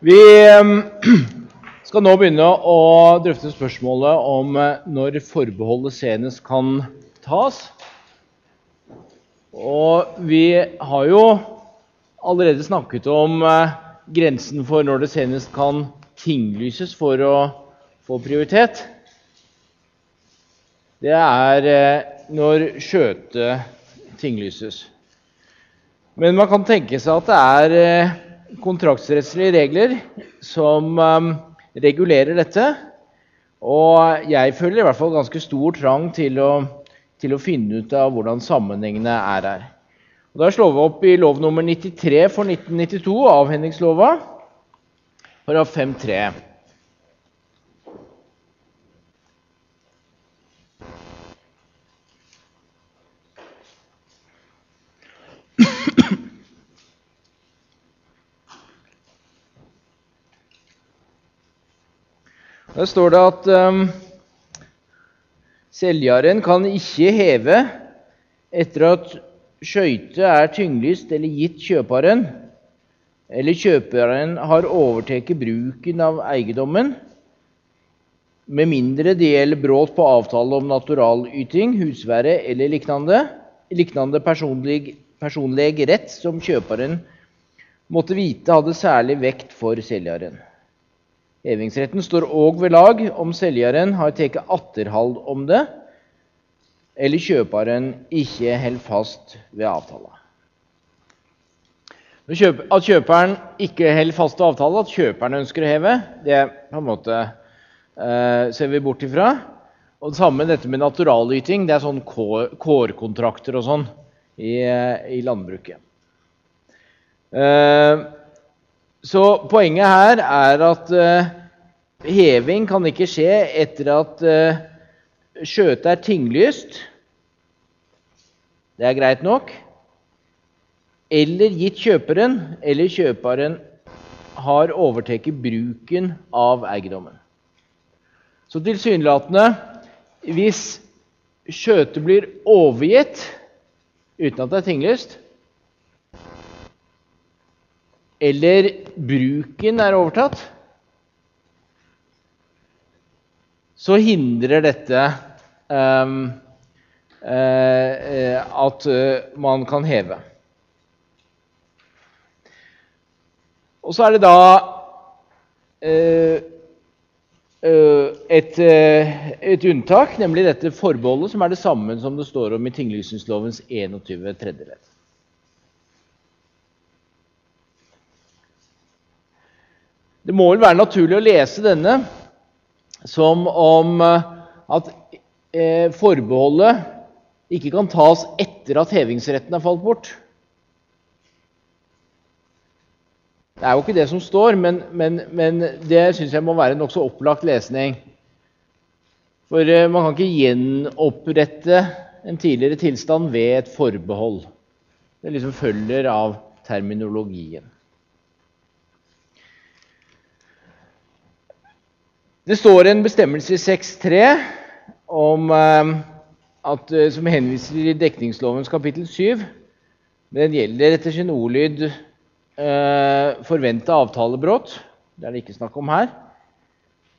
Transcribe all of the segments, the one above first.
Vi eh, skal nå begynne å drøfte spørsmålet om eh, når forbeholdet senest kan tas. Og vi har jo allerede snakket om eh, grensen for når det senest kan tinglyses for å få prioritet. Det er når skjøte tinglyses. Men man kan tenke seg at det er kontraktsrettslige regler som um, regulerer dette. Og jeg føler i hvert fall ganske stor trang til å, til å finne ut av hvordan sammenhengene er her. Og da slår vi opp i lov nummer 93 for 1992, avhendingslova, paragraf 5-3. Der står det at um, selgeren kan ikke heve etter at skøyte er tynglyst eller gitt kjøperen, eller kjøperen har overtatt bruken av eiendommen, med mindre det gjelder brudd på avtale om naturalyting, husvære eller liknande, liknande personlig, personlig rett som kjøperen måtte vite hadde særlig vekt for selgeren. Hevingsretten står òg ved lag om selgeren har tatt atterhald om det, eller kjøperen ikke holder fast ved avtalen. At kjøperen ikke holder fast ved avtalen, at kjøperen ønsker å heve, det på en måte eh, ser vi bort ifra. Og det samme dette med naturalyting. Det er sånn kårkontrakter og sånn i, eh, i landbruket. Eh, så poenget her er at uh, heving kan ikke skje etter at uh, skjøtet er tinglyst. Det er greit nok. Eller gitt kjøperen, eller kjøperen har overtatt bruken av eiendommen. Så tilsynelatende Hvis skjøtet blir overgitt uten at det er tinglyst, eller bruken er overtatt, så hindrer dette um, uh, at uh, man kan heve. Og så er det da uh, et, et, unntak, nemlig dette forbeholdet, som er det samme som det står om i tinglysningslovens 21. tredje ledd. Det må vel være naturlig å lese denne som om eh, at eh, forbeholdet ikke kan tas etter at hevingsretten er falt bort. Det er jo ikke det som står, men, men, men det syns jeg må være nokså opplagt lesning. For eh, man kan ikke gjenopprette en tidligere tilstand ved et forbehold. Det liksom følger av terminologien. Det står en bestemmelse i 6.3 om eh, eh, som henviser til dekningslovens kapittel 7. Den gjelder etter sin ordlyd eh, forventa avtalebrudd. Det er det ikke snakk om her.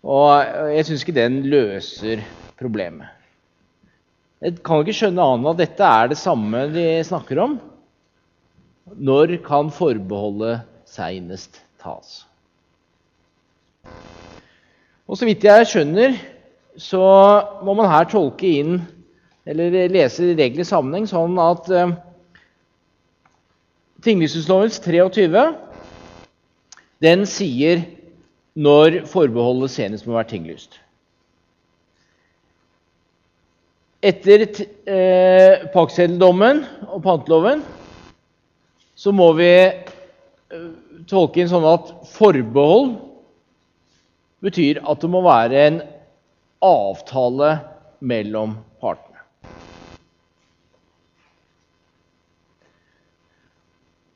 Og eh, jeg syns ikke den løser problemet. Jeg kan ikke skjønne annet at dette er det samme de snakker om. Når kan forbeholdet seinest tas? Og så vidt jeg skjønner, så må man her tolke inn eller lese reglene i sammenheng sånn at eh, Tinglysningslovens 23 den sier når forbeholdet senest må være tinglyst. Etter eh, pakkseddeldommen og panteloven så må vi eh, tolke inn sånn at forbehold betyr at det må være en avtale mellom partene.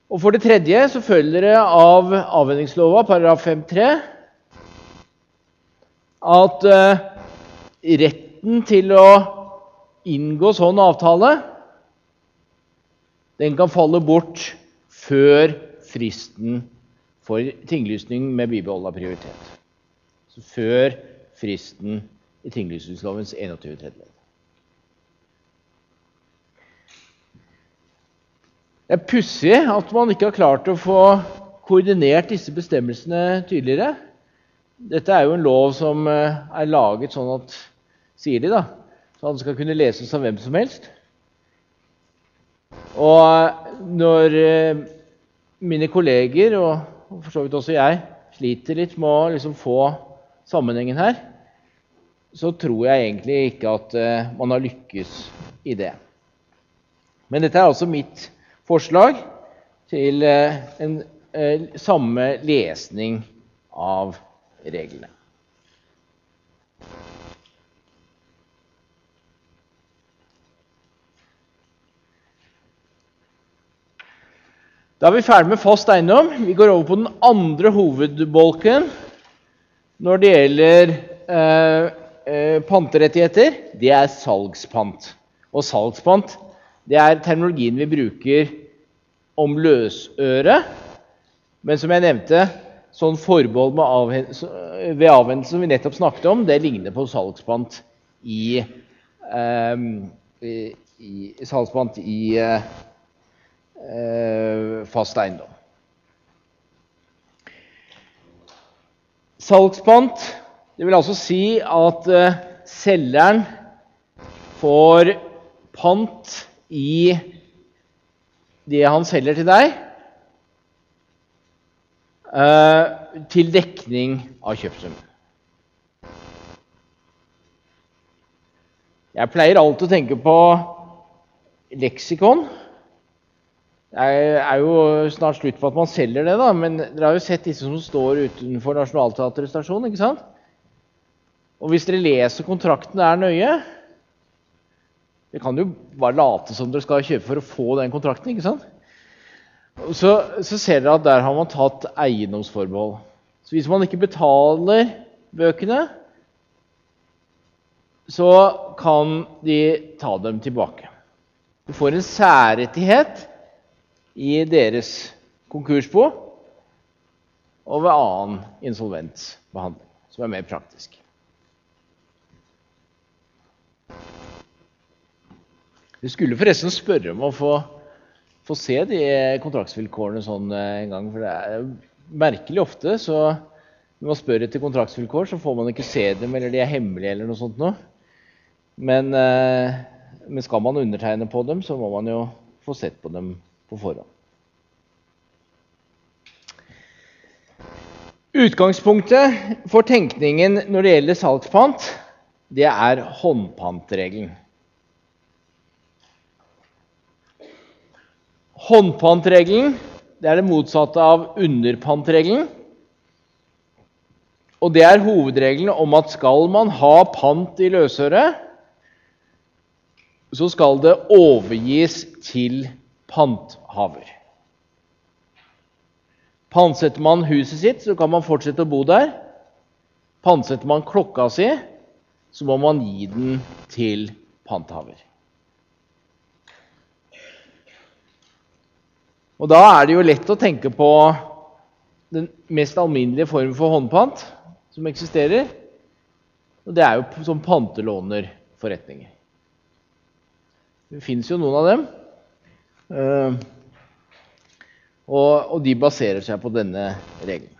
Og For det tredje så følger det av avhendingslova paragraf 5-3 at uh, retten til å inngå sånn avtale den kan falle bort før fristen for tinglysning med bibeholda prioritet. Før fristen i tinglysningslovens 21 tredje ledd. Det er pussig at man ikke har klart å få koordinert disse bestemmelsene tydeligere. Dette er jo en lov som eh, er laget sånn at sier de da, så den skal kunne leses av hvem som helst. Og når eh, mine kolleger, og for så vidt også jeg, sliter litt med å liksom få sammenhengen her, så tror jeg egentlig ikke at eh, man har lykkes i det. Men dette er altså mitt forslag til eh, en eh, samme lesning av reglene. Da er vi ferdig med fast eiendom. Vi går over på den andre hovedbolken når det gjelder eh, eh, panterettigheter. Det er salgspant. Og salgspant det er terminologien vi bruker om løsøre. Men som jeg nevnte, sånn forbehold avhend ved avhendelse som vi nettopp snakket om, det ligner på salgspant i, eh, i, salgspant i eh, fast eiendom. Salgspant det vil altså si at eh, selgeren får pant i det han selger til deg, eh, til dekning av kjøpsum. Jeg pleier alltid å tenke på leksikon. Det er jo snart slutt på at man selger det, da, men dere har jo sett disse som står utenfor Nationaltheatret stasjon. ikke sant? Og hvis dere leser kontrakten der nøye, dere kan jo bare late som dere skal kjøpe for å få den kontrakten. ikke sant? Så, så ser dere at der har man tatt eiendomsforbehold. Så hvis man ikke betaler bøkene, så kan de ta dem tilbake. Du får en særrettighet i deres konkursbo og ved annen insolvensbehandling, som er mer praktisk. Vi skulle forresten spørre om å få, få se de kontraktsvilkårene sånn eh, en gang. For det er merkelig ofte så når man spør etter kontraktsvilkår, så får man ikke se dem, eller de er hemmelige, eller noe sånt noe. Men, eh, men skal man undertegne på dem, så må man jo få sett på dem på forhånd. Utgangspunktet for tenkningen når det gjelder salgspant, det er håndpantregelen. Håndpantregelen det er det motsatte av underpantregelen. Og det er hovedregelen om at skal man ha pant i løsøre, så skal det overgis til panthaver. Pantsetter man huset sitt, så kan man fortsette å bo der. Pantsetter man klokka si, så må man gi den til panthaver. Og Da er det jo lett å tenke på den mest alminnelige formen for håndpant som eksisterer. Og det er jo som pantelånerforretninger. Det fins jo noen av dem. Eh, og, de baserer seg på denne regelen.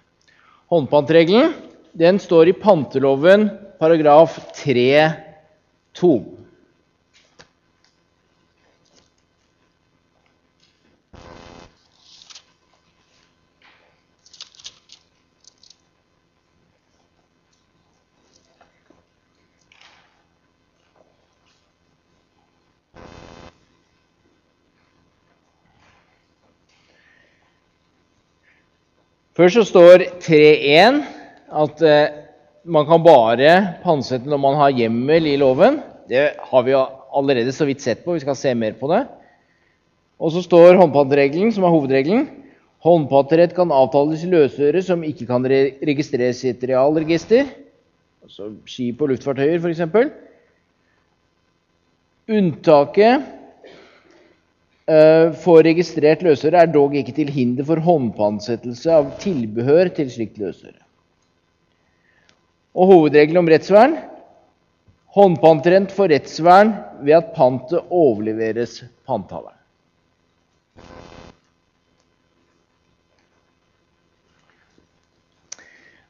Håndpantregelen den står i panteloven paragraf 3-2. Først så står 3.1 at eh, man kan bare pantsette når man har hjemmel i loven. Det har vi allerede så vidt sett på. Vi skal se mer på det. Og så står håndpantregelen, som er hovedregelen. Håndpanterett kan avtales i løsøre som ikke kan re registreres i et realregister. Altså skip og luftfartøyer, f.eks. Unntaket for registrert løsøre er dog ikke til hinder for håndpåansettelse av tilbehør til slikt løsøre. Og hovedregelen om rettsvern håndpantrent for rettsvern ved at pantet overleveres panthaveren.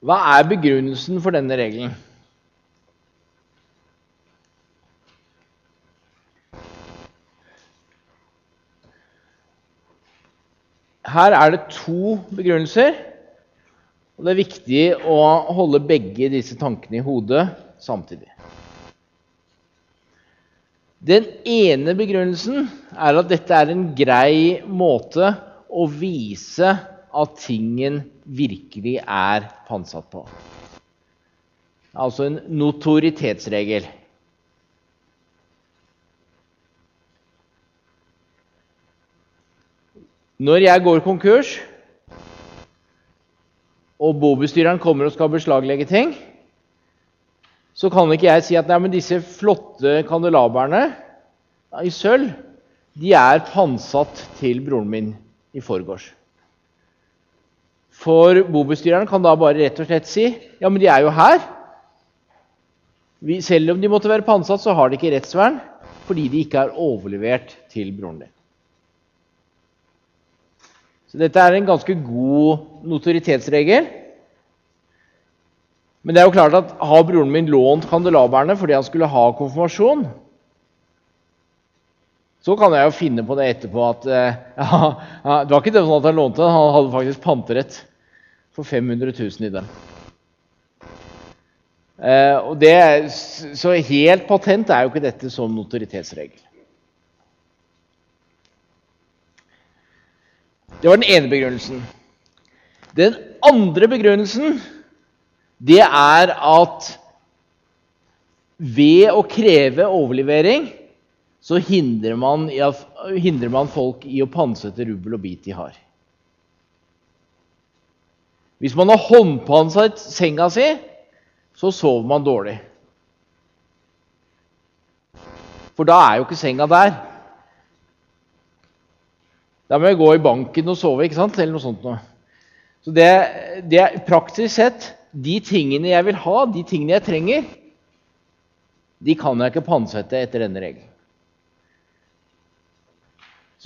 Hva er begrunnelsen for denne regelen? Her er det to begrunnelser. Og det er viktig å holde begge disse tankene i hodet samtidig. Den ene begrunnelsen er at dette er en grei måte å vise at tingen virkelig er pantsatt på. Altså en notoritetsregel. Når jeg går konkurs, og bobestyreren kommer og skal beslaglegge ting, så kan ikke jeg si at nei, disse flotte kandelabrene i sølv de er pantsatt til broren min i forgårs. For bobestyreren kan da bare rett og slett si ja, men de er jo her. Selv om de måtte være pantsatt, så har de ikke rettsvern fordi de ikke er overlevert til broren din. Så dette er en ganske god notoritetsregel. Men det er jo klart at har broren min lånt kandelabrene fordi han skulle ha konfirmasjon, så kan jeg jo finne på det etterpå at eh, ja, det var ikke det sånn at han lånte den, han hadde faktisk panterett for 500 000 i den. Eh, og det, så helt patent er jo ikke dette som notoritetsregel. Det var den ene begrunnelsen. Den andre begrunnelsen det er at ved å kreve overlevering så hindrer man, hindrer man folk i å pantsette rubbel og bit de har. Hvis man har håndpantsatt senga si, så sover man dårlig. For da er jo ikke senga der. Da må jeg gå i banken og sove, ikke sant? Eller noe sånt noe. Så det, det er praktisk sett de tingene jeg vil ha, de tingene jeg trenger, de kan jeg ikke pantsette etter denne regelen.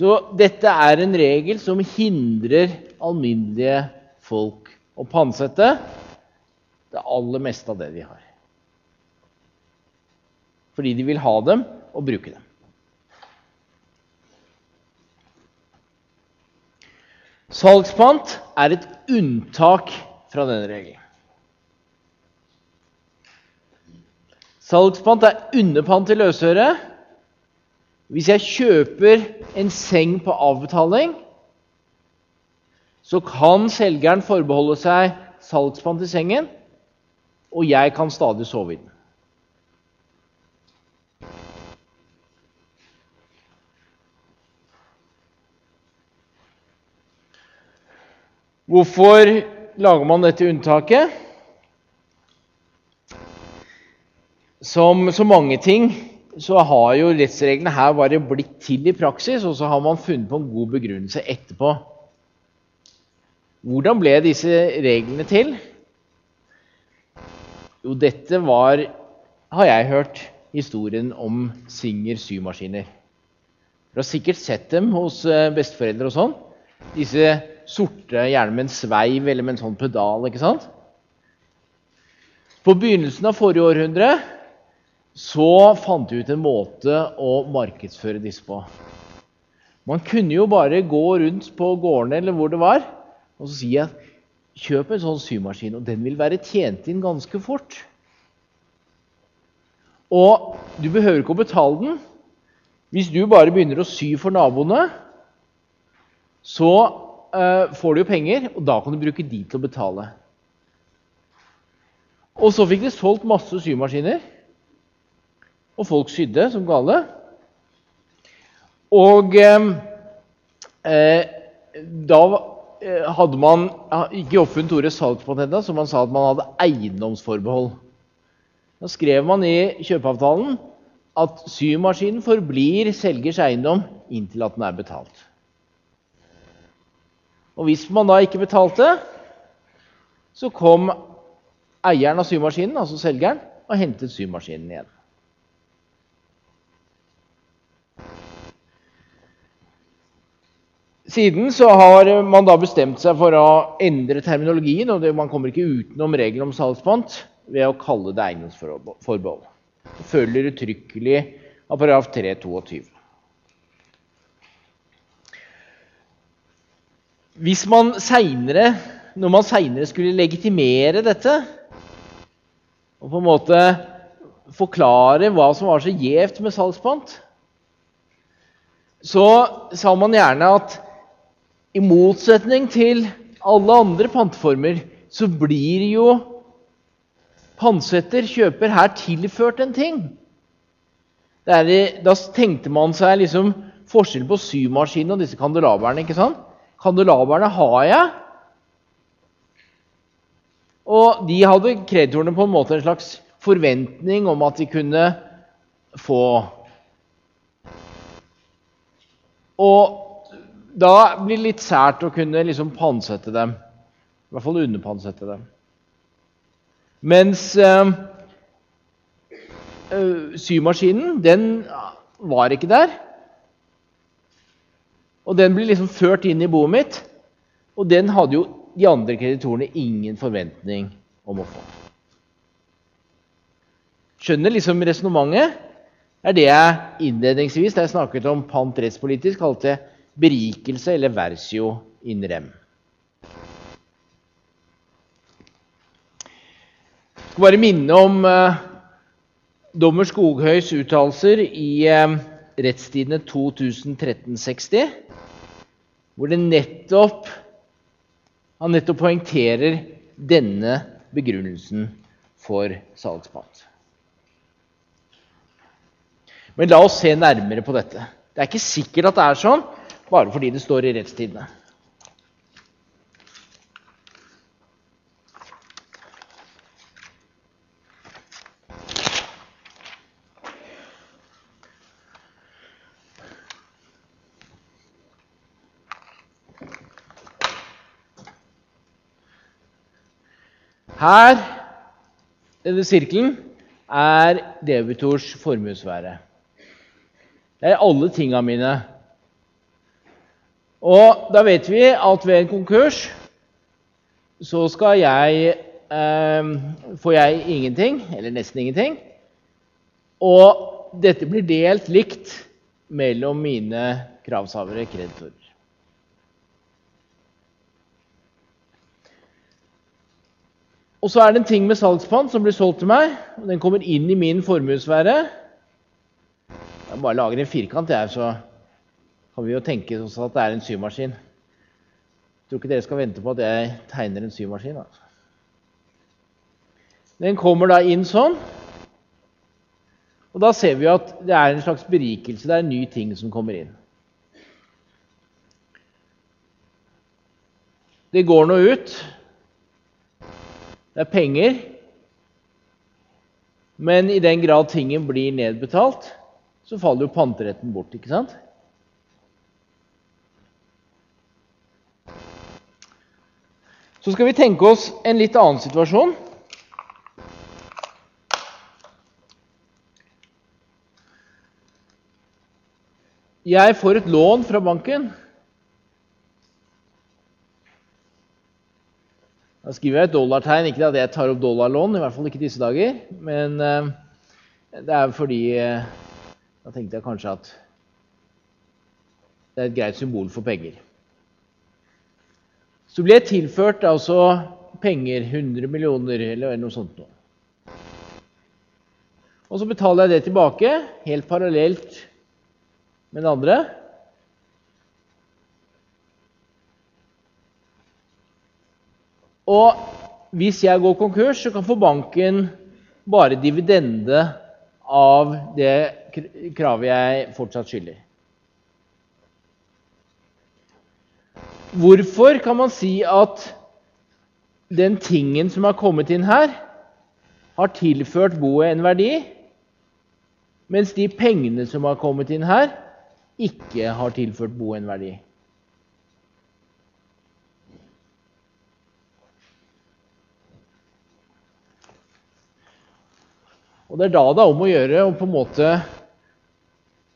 Så dette er en regel som hindrer alminnelige folk å pantsette det aller meste av det de har. Fordi de vil ha dem og bruke dem. Salgspant er et unntak fra denne regelen. Salgspant er underpant til løsøre. Hvis jeg kjøper en seng på avbetaling, så kan selgeren forbeholde seg salgspant i sengen, og jeg kan stadig sove i den. Hvorfor lager man dette unntaket? Som så mange ting så har jo rettsreglene her bare blitt til i praksis, og så har man funnet på en god begrunnelse etterpå. Hvordan ble disse reglene til? Jo, dette var, har jeg hørt, historien om Singer symaskiner. Du har sikkert sett dem hos eh, besteforeldre og sånn. Disse sorte, gjerne med en sveiv eller med en sånn pedal. ikke sant? På begynnelsen av forrige århundre så fant de ut en måte å markedsføre disse på. Man kunne jo bare gå rundt på gårdene eller hvor det var, og så si at kjøp en sånn symaskin, og den vil være tjent inn ganske fort. Og du behøver ikke å betale den. Hvis du bare begynner å sy for naboene, så uh, får du jo penger, og da kan du bruke de til å betale. Og så fikk de solgt masse symaskiner, og folk sydde som gale. Og uh, uh, da Eh, hadde man ikke oppfunnet ordet salgspatent, så man sa at man hadde eiendomsforbehold. Da skrev man i kjøpeavtalen at symaskinen forblir selgers eiendom inntil at den er betalt. Og hvis man da ikke betalte, så kom eieren av symaskinen, altså selgeren, og hentet symaskinen igjen. Siden så har man da bestemt seg for å endre terminologien, og man kommer ikke utenom regelen om salgspant ved å kalle det eiendomsforbehold. Det følger uttrykkelig av paragraf 322. Hvis man senere, når man seinere skulle legitimere dette, og på en måte forklare hva som var så gjevt med salgspant, så sa man gjerne at i motsetning til alle andre panteformer så blir jo pantsetter, kjøper, her tilført en ting. Der, da tenkte man seg liksom forskjellen på symaskinen og disse kandelabrene. ikke sant? Kandelaberne har jeg. Og de hadde kreditorene på en måte en slags forventning om at de kunne få. Og da blir det litt sært å kunne liksom pansette dem. I hvert fall underpansette dem. Mens øh, symaskinen, den var ikke der. Og den ble liksom ført inn i boet mitt, og den hadde jo de andre kreditorene ingen forventning om å få. Skjønner liksom resonnementet? Det er det jeg innledningsvis da jeg snakket om pant rettspolitisk, kalte berikelse eller versio in rem. Jeg skal bare minne om eh, dommer Skoghøys uttalelser i eh, Rettstidene 2013-60 hvor nettopp, han nettopp poengterer denne begrunnelsen for salgspant. Men la oss se nærmere på dette. Det er ikke sikkert at det er sånn bare fordi det står i rettstidene. Her, denne sirkelen, er debitors formuesvære. Det er alle tinga mine. Og da vet vi at ved en konkurs så skal jeg eh, får jeg ingenting, eller nesten ingenting. Og dette blir delt likt mellom mine kravshavere, kreditorer. Og så er det en ting med salgspant som blir solgt til meg. og Den kommer inn i min formuesfære. Jeg bare lager en firkant, jeg, så kan vi jo tenke oss at det er en symaskin. Jeg tror ikke dere skal vente på at jeg tegner en symaskin. Altså. Den kommer da inn sånn. Og da ser vi at det er en slags berikelse. Det er en ny ting som kommer inn. Det går nå ut det er penger. Men i den grad tingen blir nedbetalt, så faller jo panteretten bort. ikke sant? Så skal vi tenke oss en litt annen situasjon. Jeg får et lån fra banken. Da skriver jeg et dollartegn. Ikke at jeg tar opp dollarlån, i hvert fall ikke disse dager. Men uh, det er fordi uh, Da tenkte jeg kanskje at det er et greit symbol for penger. Så blir jeg tilført altså penger, 100 millioner eller noe sånt. Noe. Og så betaler jeg det tilbake, helt parallelt med det andre. Og hvis jeg går konkurs, så kan få banken bare dividende av det kravet jeg fortsatt skylder. Hvorfor kan man si at den tingen som har kommet inn her, har tilført boet en verdi? mens de pengene som har kommet inn her, ikke har tilført boet en verdi. Og det er da det er om å gjøre å på en måte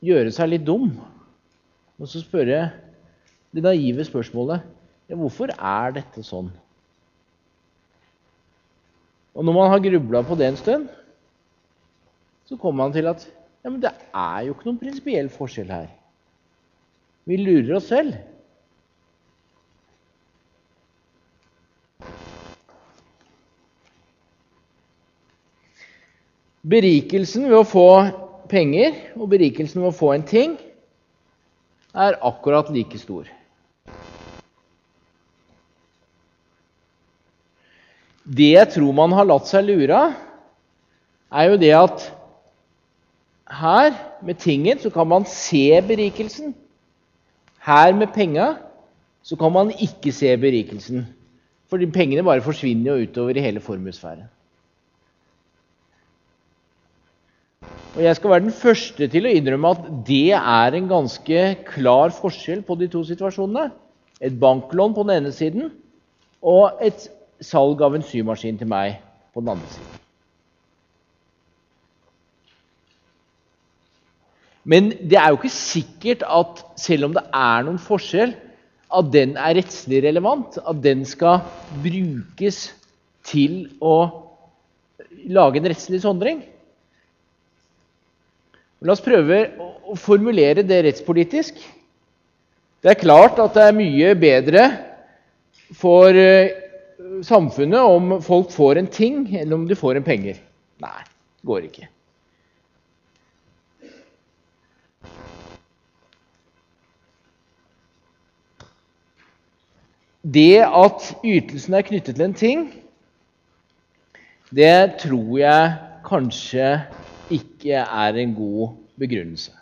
gjøre seg litt dum. Og så spørre det naive spørsmålet ja, hvorfor er dette sånn? Og når man har grubla på det en stund, så kommer man til at ja, men det er jo ikke noen prinsipiell forskjell her. Vi lurer oss selv. Berikelsen ved å få penger og berikelsen ved å få en ting er akkurat like stor. Det jeg tror man har latt seg lure av, er jo det at her, med tingen, så kan man se berikelsen. Her, med penga, så kan man ikke se berikelsen. Fordi pengene bare forsvinner jo utover i hele formuesfæren. Og Jeg skal være den første til å innrømme at det er en ganske klar forskjell på de to situasjonene. Et banklån på den ene siden og et salg av en symaskin til meg på den andre siden. Men det er jo ikke sikkert at selv om det er noen forskjell, at den er rettslig relevant, at den skal brukes til å lage en rettslig sondring. La oss prøve å formulere det rettspolitisk. Det er klart at det er mye bedre for eh, samfunnet om folk får en ting, enn om de får en penger. Nei, det går ikke. Det at ytelsen er knyttet til en ting, det tror jeg kanskje ikke er en god begrunnelse.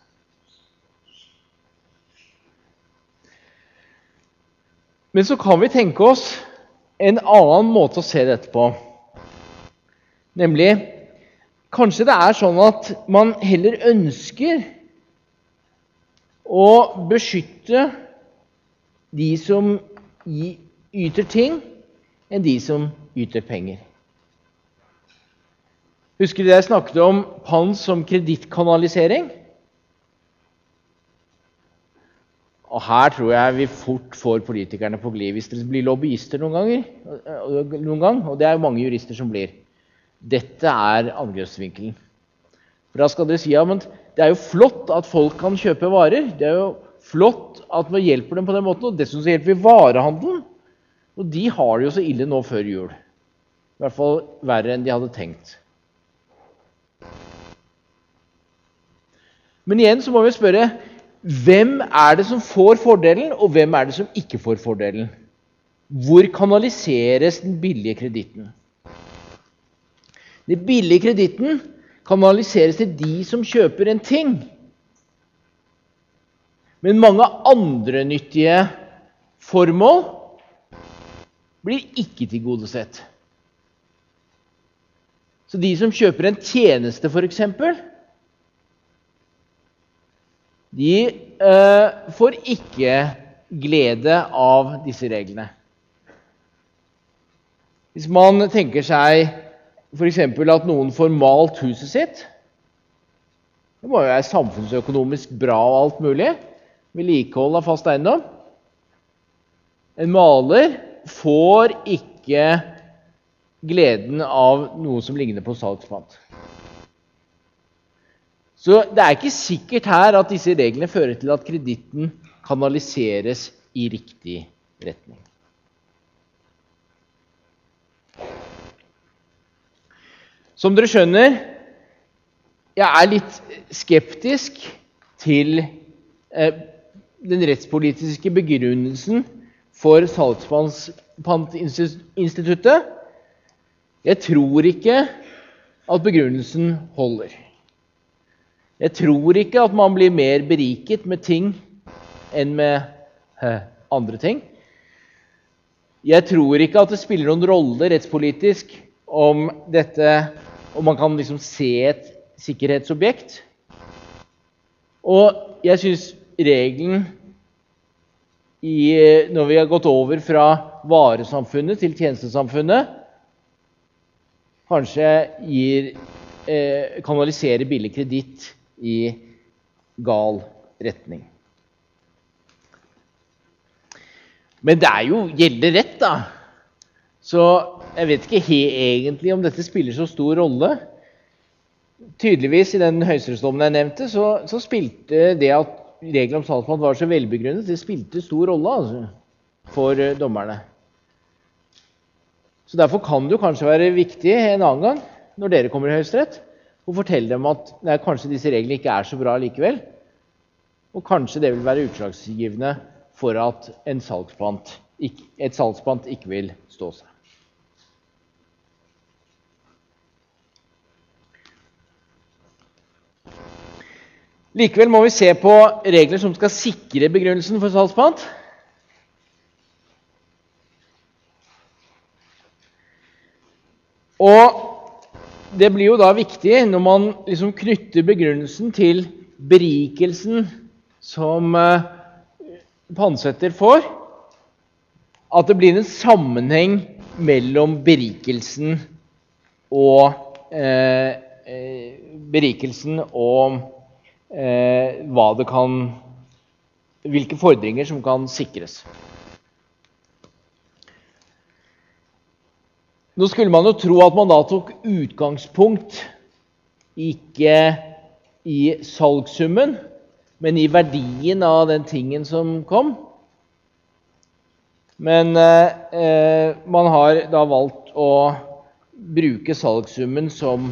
Men så kan vi tenke oss en annen måte å se dette på. Nemlig kanskje det er sånn at man heller ønsker å beskytte de som yter ting, enn de som yter penger. Husker dere jeg snakket om pant som kredittkanalisering? Og her tror jeg vi fort får politikerne på glid hvis dere blir lobbyister noen ganger. Noen gang, og det er jo mange jurister som blir. Dette er angrepsvinkelen. For Da skal dere si ja, men det er jo flott at folk kan kjøpe varer. Det er jo flott at vi hjelper dem på den måten. Og dessuten så hjelper vi varehandelen. Og de har det jo så ille nå før jul. I hvert fall verre enn de hadde tenkt. Men igjen så må vi spørre hvem er det som får fordelen, og hvem er det som ikke får fordelen? Hvor kanaliseres den billige kreditten? Den billige kreditten kanaliseres til de som kjøper en ting. Men mange andre nyttige formål blir ikke tilgodesett. Så de som kjøper en tjeneste, f.eks., de eh, får ikke glede av disse reglene. Hvis man tenker seg f.eks. at noen får malt huset sitt Det må jo være samfunnsøkonomisk bra og alt mulig. Vedlikehold av fast eiendom. En maler får ikke gleden av noe som ligner på salgspant. Så det er ikke sikkert her at disse reglene fører til at kreditten kanaliseres i riktig retning. Som dere skjønner, jeg er litt skeptisk til eh, den rettspolitiske begrunnelsen for salgspantinstituttet. Jeg tror ikke at begrunnelsen holder. Jeg tror ikke at man blir mer beriket med ting enn med andre ting. Jeg tror ikke at det spiller noen rolle rettspolitisk om dette om man kan liksom se et sikkerhetsobjekt Og jeg syns regelen i, når vi har gått over fra varesamfunnet til tjenestesamfunnet, kanskje gir, eh, kanaliserer billig kreditt i gal retning. Men det er jo gjeldende rett, da. Så jeg vet ikke helt egentlig om dette spiller så stor rolle. Tydeligvis i den høyesterettsdommen jeg nevnte, så, så, spilte det at regelen om salgsmann var så velbegrunnet, det spilte stor rolle altså, for uh, dommerne. Så Derfor kan det jo kanskje være viktig en annen gang, når dere kommer i Høyesterett, å fortelle dem at nei, kanskje disse reglene ikke er så bra likevel. Og kanskje det vil være utslagsgivende for at salgspant, et salgspant ikke vil stå seg. Likevel må vi se på regler som skal sikre begrunnelsen for salgspant. Og det blir jo da viktig når man liksom knytter begrunnelsen til berikelsen som eh, pantsetter får, at det blir en sammenheng mellom berikelsen og eh, eh berikelsen og eh, hva det kan Hvilke fordringer som kan sikres. Nå skulle man jo tro at man da tok utgangspunkt ikke i salgssummen, men i verdien av den tingen som kom. Men eh, man har da valgt å bruke salgssummen som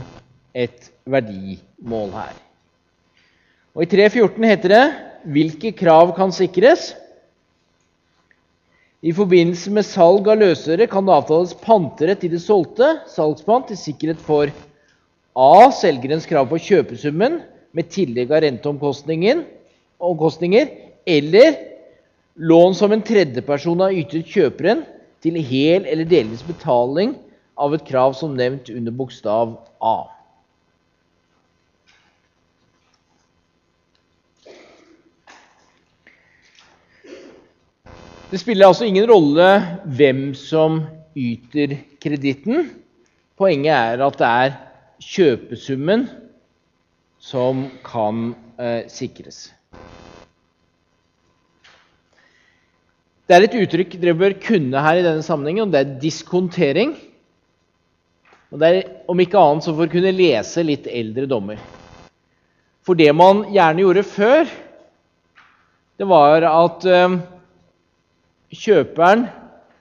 et verdimål her. Og I 3.14 heter det hvilke krav kan sikres? I forbindelse med salg av løsøre kan det avtales panterett i det solgte, salgspant, til sikkerhet for A. Selgerens krav på kjøpesummen med tillegg av renteomkostninger, eller lån som en tredjeperson har ytet kjøperen til hel eller delvis betaling av et krav som nevnt under bokstav A. Det spiller altså ingen rolle hvem som yter kreditten. Poenget er at det er kjøpesummen som kan eh, sikres. Det er et uttrykk dere bør kunne her i denne sammenhengen, og det er diskontering. Og det er om ikke annet så for å kunne lese litt eldre dommer. For det man gjerne gjorde før, det var at eh, kjøperen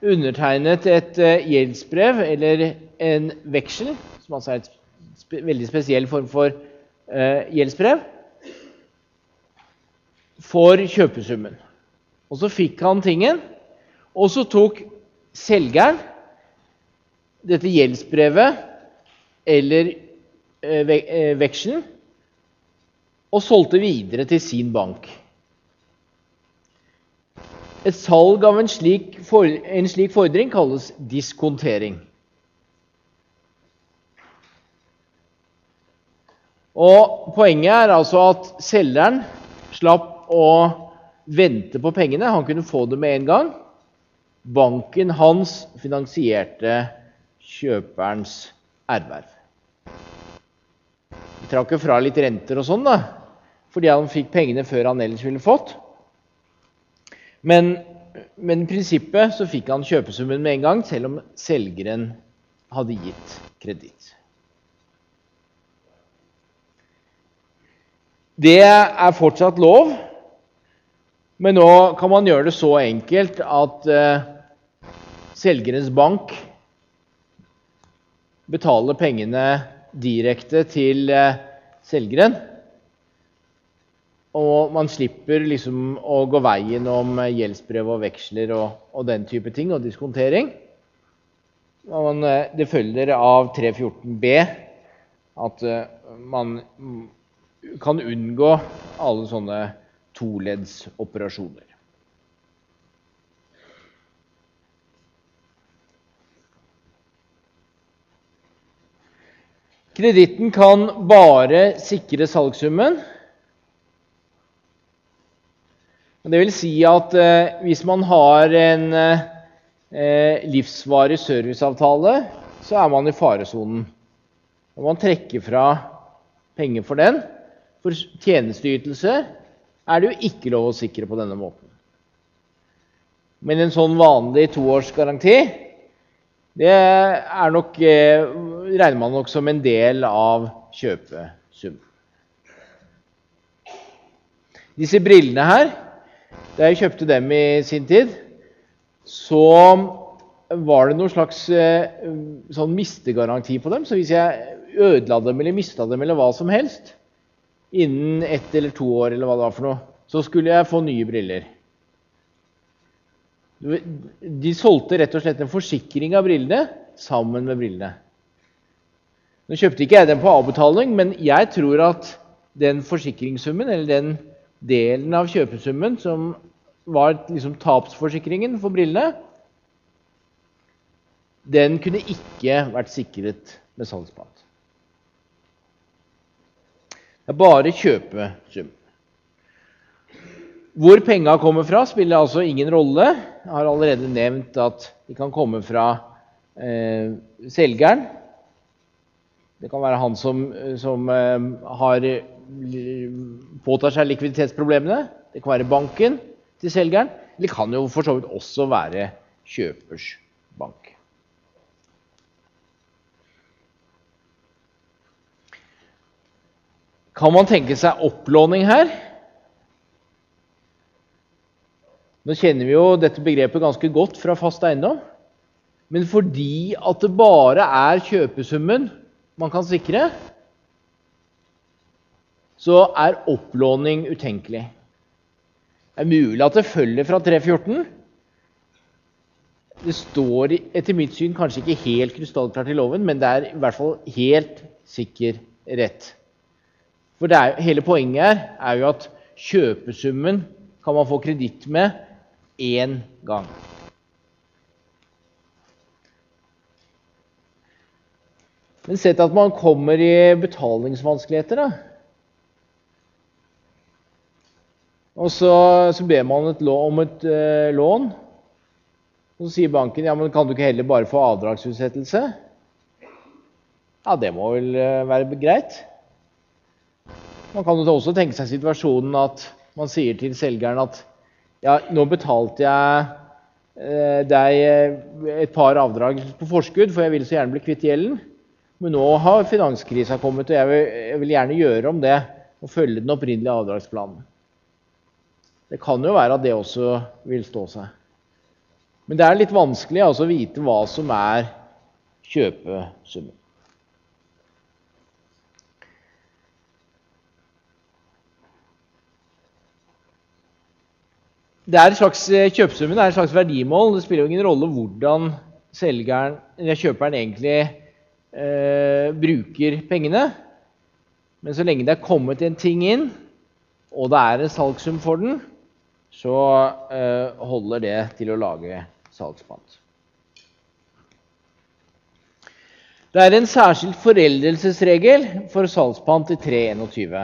undertegnet et uh, gjeldsbrev eller en veksel, som altså er et veldig spesiell form for uh, gjeldsbrev, for kjøpesummen. Og så fikk han tingen, og så tok selgeren dette gjeldsbrevet eller uh, vekselen og solgte videre til sin bank. Et salg av en slik, for, en slik fordring kalles diskontering. Og Poenget er altså at selgeren slapp å vente på pengene. Han kunne få det med en gang. Banken hans finansierte kjøperens erverv. Vi trakk jo fra litt renter og sånn, da, fordi han fikk pengene før han ellers ville fått. Men, men prinsippet så fikk han kjøpesummen med en gang, selv om selgeren hadde gitt kreditt. Det er fortsatt lov, men nå kan man gjøre det så enkelt at uh, selgerens bank betaler pengene direkte til uh, selgeren. Og man slipper liksom å gå veien om gjeldsbrev og veksler og, og den type ting, og diskontering. Man, eh, det følger av 314b at eh, man kan unngå alle sånne toleddsoperasjoner. Kreditten kan bare sikre salgssummen Det vil si at eh, hvis man har en eh, livsvarig serviceavtale, så er man i faresonen. Når man trekker fra penger for den, for tjenesteytelse, er det jo ikke lov å sikre på denne måten. Men en sånn vanlig toårsgaranti det er nok, eh, regner man nok som en del av kjøpesum. Disse brillene her da jeg kjøpte dem i sin tid, så var det noen slags eh, sånn mistegaranti på dem. Så hvis jeg ødela dem eller mista dem eller hva som helst innen ett eller to år, eller hva det var for noe, så skulle jeg få nye briller. De solgte rett og slett en forsikring av brillene sammen med brillene. Nå kjøpte ikke jeg dem på avbetaling, men jeg tror at den forsikringssummen, eller den delen av kjøpesummen som var liksom tapsforsikringen for brillene, den kunne ikke vært sikret med salgspant. Det er bare kjøpesum. Hvor penga kommer fra, spiller altså ingen rolle. Jeg har allerede nevnt at de kan komme fra eh, selgeren. Det kan være han som, som eh, har påtar seg likviditetsproblemene. Det kan være banken til selgeren. Eller kan jo for så vidt også være kjøpers bank. Kan man tenke seg opplåning her? Nå kjenner vi jo dette begrepet ganske godt fra fast eiendom. Men fordi at det bare er kjøpesummen man kan sikre, så er opplåning utenkelig. Det er mulig at det følger fra 314. Det står etter mitt syn kanskje ikke helt krystallklart i loven, men det er i hvert fall helt sikker rett. For er, hele poenget her er jo at kjøpesummen kan man få kreditt med én gang. Men sett at man kommer i betalingsvanskeligheter, da. Og så, så ber man et lån, om et eh, lån. Og så sier banken ja, men kan du ikke heller bare få avdragsutsettelse. Ja, det må vel uh, være greit. Man kan jo også tenke seg situasjonen at man sier til selgeren at ja, nå betalte jeg uh, deg et par avdrag på forskudd, for jeg vil så gjerne bli kvitt gjelden. Men nå har finanskrisa kommet, og jeg vil, jeg vil gjerne gjøre om det og følge den opprinnelige avdragsplanen. Det kan jo være at det også vil stå seg. Men det er litt vanskelig altså, å vite hva som er kjøpesummen. Det er et slags, eh, kjøpesummen er et slags verdimål. Det spiller jo ingen rolle hvordan selgeren, kjøperen egentlig eh, bruker pengene. Men så lenge det er kommet en ting inn, og det er en salgssum for den, så eh, holder det til å lage salgspant. Det er en særskilt foreldelsesregel for salgspant i 321.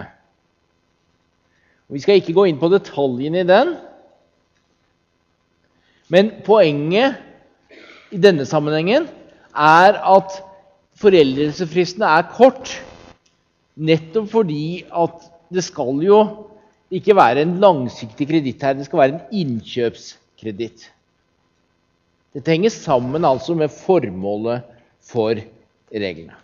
Vi skal ikke gå inn på detaljene i den, men poenget i denne sammenhengen er at foreldelsesfristene er kort nettopp fordi at det skal jo ikke være en langsiktig kreditt her, det skal være en innkjøpskreditt. Dette henger sammen altså med formålet for reglene.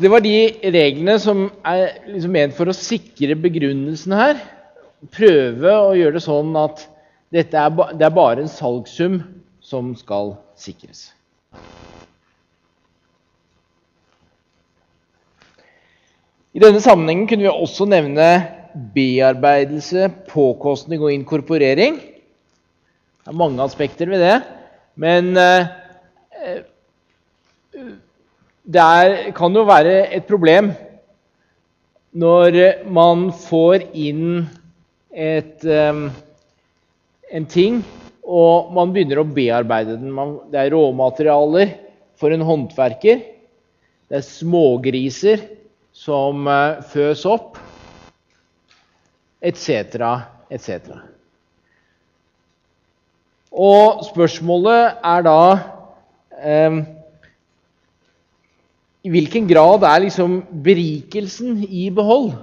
Det var de reglene som er liksom ment for å sikre begrunnelsen her. Prøve å gjøre det sånn at er, det er bare en salgssum som skal sikres. I denne sammenhengen kunne vi også nevne bearbeidelse, påkostning og inkorporering. Det er mange aspekter ved det. Men eh, det er, kan jo være et problem når man får inn et, um, en ting, og man begynner å bearbeide den. Man, det er råmaterialer for en håndverker. det er smågriser som eh, føs opp, etc., etc. Og spørsmålet er da eh, I hvilken grad er liksom berikelsen i behold?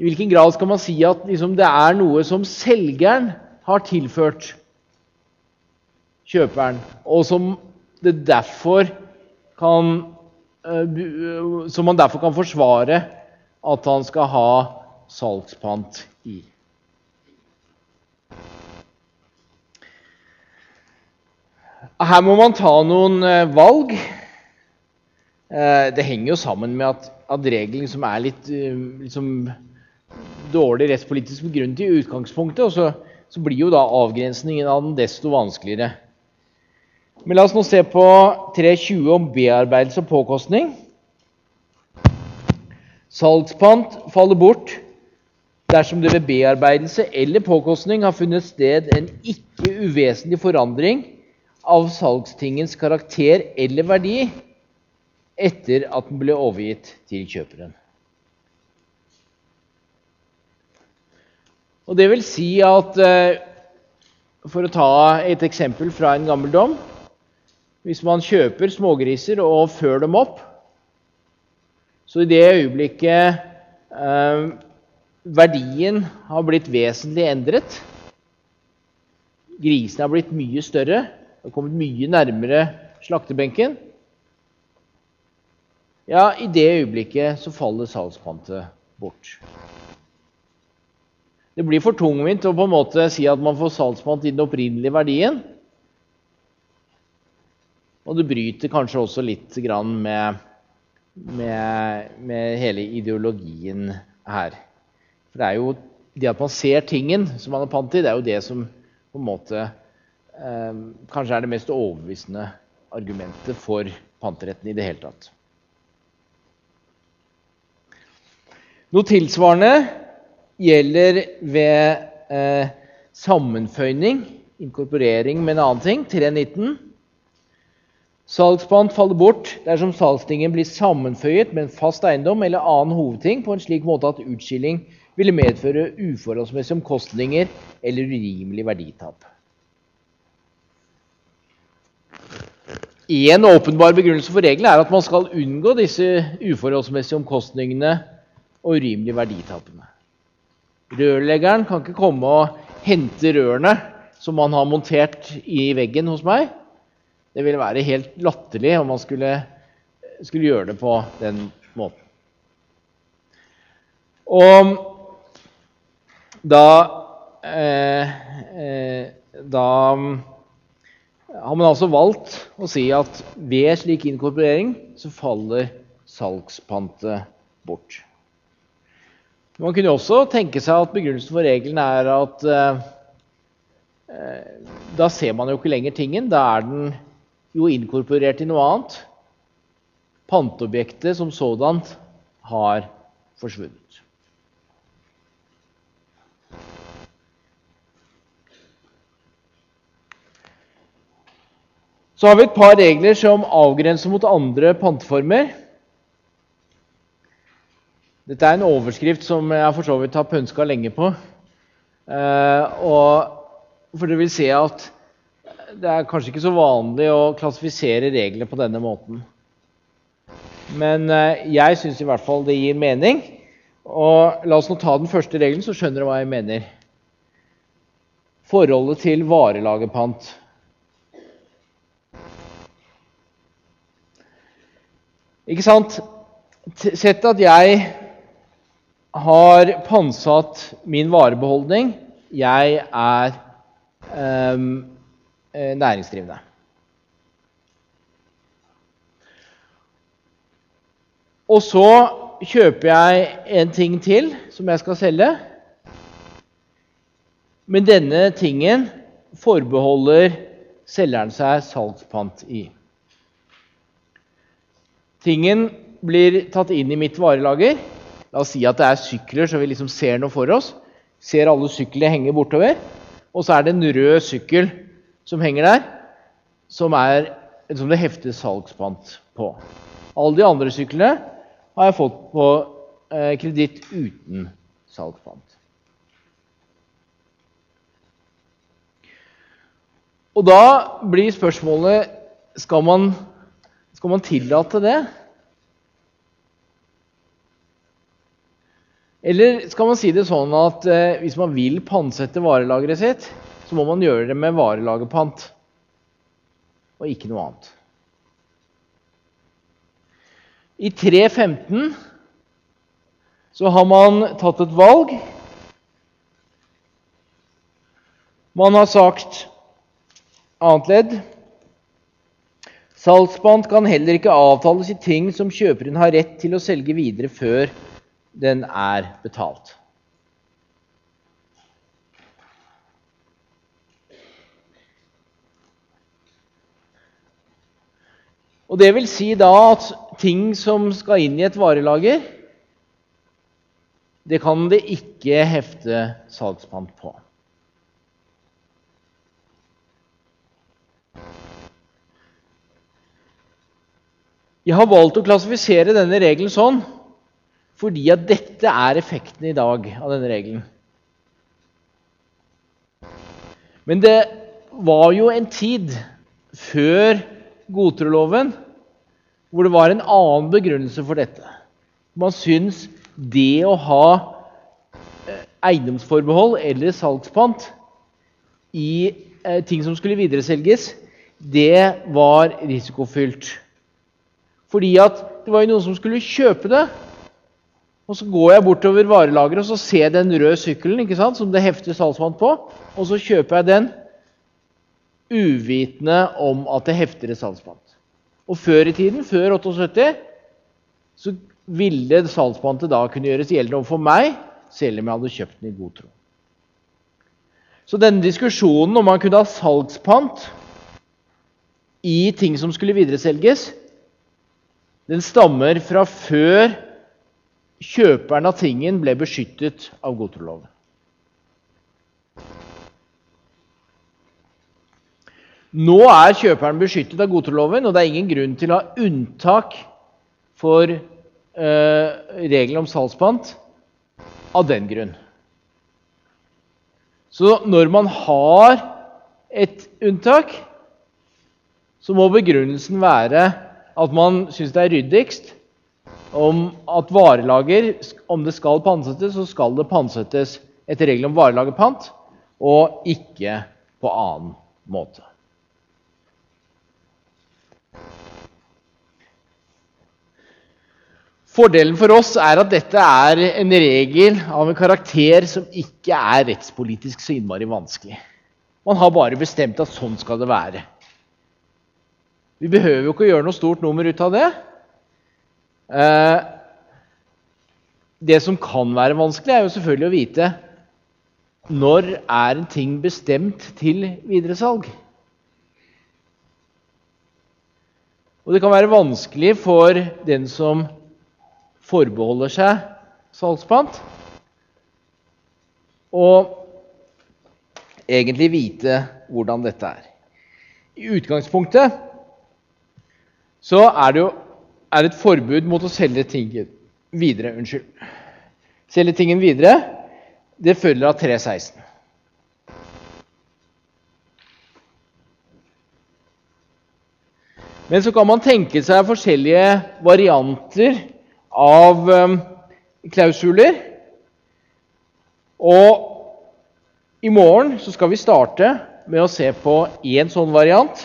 I hvilken grad skal man si at liksom, det er noe som selgeren har tilført kjøperen, og som, kan, uh, som man derfor kan forsvare at han skal ha salgspant i? Her må man ta noen uh, valg. Det henger jo sammen med at, at regelen som er litt liksom, dårlig rettspolitisk begrunnet i utgangspunktet, og så, så, blir jo da avgrensningen av den desto vanskeligere. Men la oss nå se på 3.20 om bearbeidelse og påkostning. Salgspant faller bort dersom det ved bearbeidelse eller påkostning har funnet sted en ikke uvesentlig forandring av salgstingens karakter eller verdi etter at den ble overgitt til kjøperen. Og det vil si at eh, For å ta et eksempel fra en gammel dom Hvis man kjøper smågriser og fører dem opp, så i det øyeblikket eh, verdien har blitt vesentlig endret Grisene har blitt mye større, har kommet mye nærmere slaktebenken Ja, i det øyeblikket så faller salgspantet bort. Det blir for tungvint å på en måte si at man får salgspant i den opprinnelige verdien. Og det bryter kanskje også litt med, med, med, hele ideologien her. For det er jo det at man ser tingen som man har pant i, det er jo det som på en måte eh, kanskje er det mest overbevisende argumentet for panteretten i det hele tatt. Noe tilsvarende gjelder ved eh, sammenføyning, inkorporering med en annen ting, 319. Salgspant faller bort dersom salgstingen blir sammenføyet med en fast eiendom eller annen hovedting på en slik måte at utskilling ville medføre uforholdsmessige omkostninger eller urimelig verditap. En åpenbar begrunnelse for regelen er at man skal unngå disse uforholdsmessige omkostningene og urimelige verditapene. Rørleggeren kan ikke komme og hente rørene som man har montert i veggen hos meg. Det ville være helt latterlig om man skulle, skulle gjøre det på den måten. Og da eh, eh, Da har man altså valgt å si at ved slik inkorporering så faller salgspantet bort. Man kunne også tenke seg at begrunnelsen for regelen er at eh, eh, da ser man jo ikke lenger tingen. Da er den jo inkorporert i noe annet. Panteobjektet som sådant har forsvunnet. Så har vi et par regler som avgrenser mot andre panteformer. Dette er en overskrift som jeg for så vidt har pønska lenge på. Eh, og for dere vil se at det er kanskje ikke så vanlig å klassifisere reglene på denne måten. Men eh, jeg syns i hvert fall det gir mening. Og la oss nå ta den første regelen, så skjønner dere hva jeg mener. Forholdet til varelagerpant. Ikke sant? Sett at jeg har pantsatt min varebeholdning. Jeg er um, næringsdrivende. Og så kjøper jeg en ting til som jeg skal selge. Men denne tingen forbeholder selgeren seg salgspant i. Tingen blir tatt inn i mitt varelager. La oss si at det er sykler, så vi liksom ser noe for oss. Ser alle syklene henge bortover. Og så er det en rød sykkel som henger der, som er som det hefter salgspant på. Alle de andre syklene har jeg fått på eh, kreditt uten salgspant. Og da blir spørsmålet skal man, skal man tillate det? Eller skal man si det sånn at eh, hvis man vil pantsette varelageret sitt, så må man gjøre det med varelagerpant og ikke noe annet. I 3.15 så har man tatt et valg. Man har sagt annet ledd Salgspant kan heller ikke avtales i ting som kjøperen har rett til å selge videre før den er betalt. Og Det vil si da at ting som skal inn i et varelager, det kan det ikke hefte salgspant på. Jeg har valgt å klassifisere denne regelen sånn fordi at dette er effekten i dag av denne regelen. Men det var jo en tid før godtroloven hvor det var en annen begrunnelse for dette. Man syns det å ha eh, eiendomsforbehold eller salgspant i eh, ting som skulle videreselges, det var risikofylt. Fordi at det var jo noen som skulle kjøpe det. Og så går jeg bortover varelageret og så ser jeg den røde sykkelen ikke sant, som det hefter salgspant på. Og så kjøper jeg den uvitende om at det hefter et salgspant. Og før i tiden, før 78, så ville salgspantet da kunne gjøres gjeldende overfor meg, selv om jeg hadde kjøpt den i god tro. Så denne diskusjonen om man kunne ha salgspant i ting som skulle videreselges, den stammer fra før kjøperen av tingen ble beskyttet av godtroloven. Nå er kjøperen beskyttet av godtroloven, og det er ingen grunn til å ha unntak for eh, regelen om salgspant av den grunn. Så når man har et unntak, så må begrunnelsen være at man syns det er ryddigst om at varelager, om det skal pantsettes, så skal det pantsettes etter regelen om varelagerpant, og ikke på annen måte. Fordelen for oss er at dette er en regel av en karakter som ikke er rettspolitisk så innmari vanskelig. Man har bare bestemt at sånn skal det være. Vi behøver jo ikke å gjøre noe stort nummer ut av det. Eh, det som kan være vanskelig, er jo selvfølgelig å vite når er en ting bestemt til videresalg. Og det kan være vanskelig for den som forbeholder seg salgspant, og egentlig vite hvordan dette er. I utgangspunktet så er det jo er et forbud mot å selge tingen videre. Unnskyld. Selge tingen videre, det følger av 316. Men så kan man tenke seg forskjellige varianter av um, klausuler. Og i morgen så skal vi starte med å se på én sånn variant.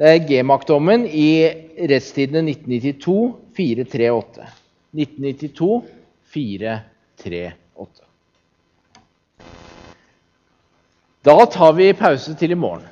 Det er G-maktdommen i rettstidene 1992-438. 1992-438. Da tar vi pause til i morgen.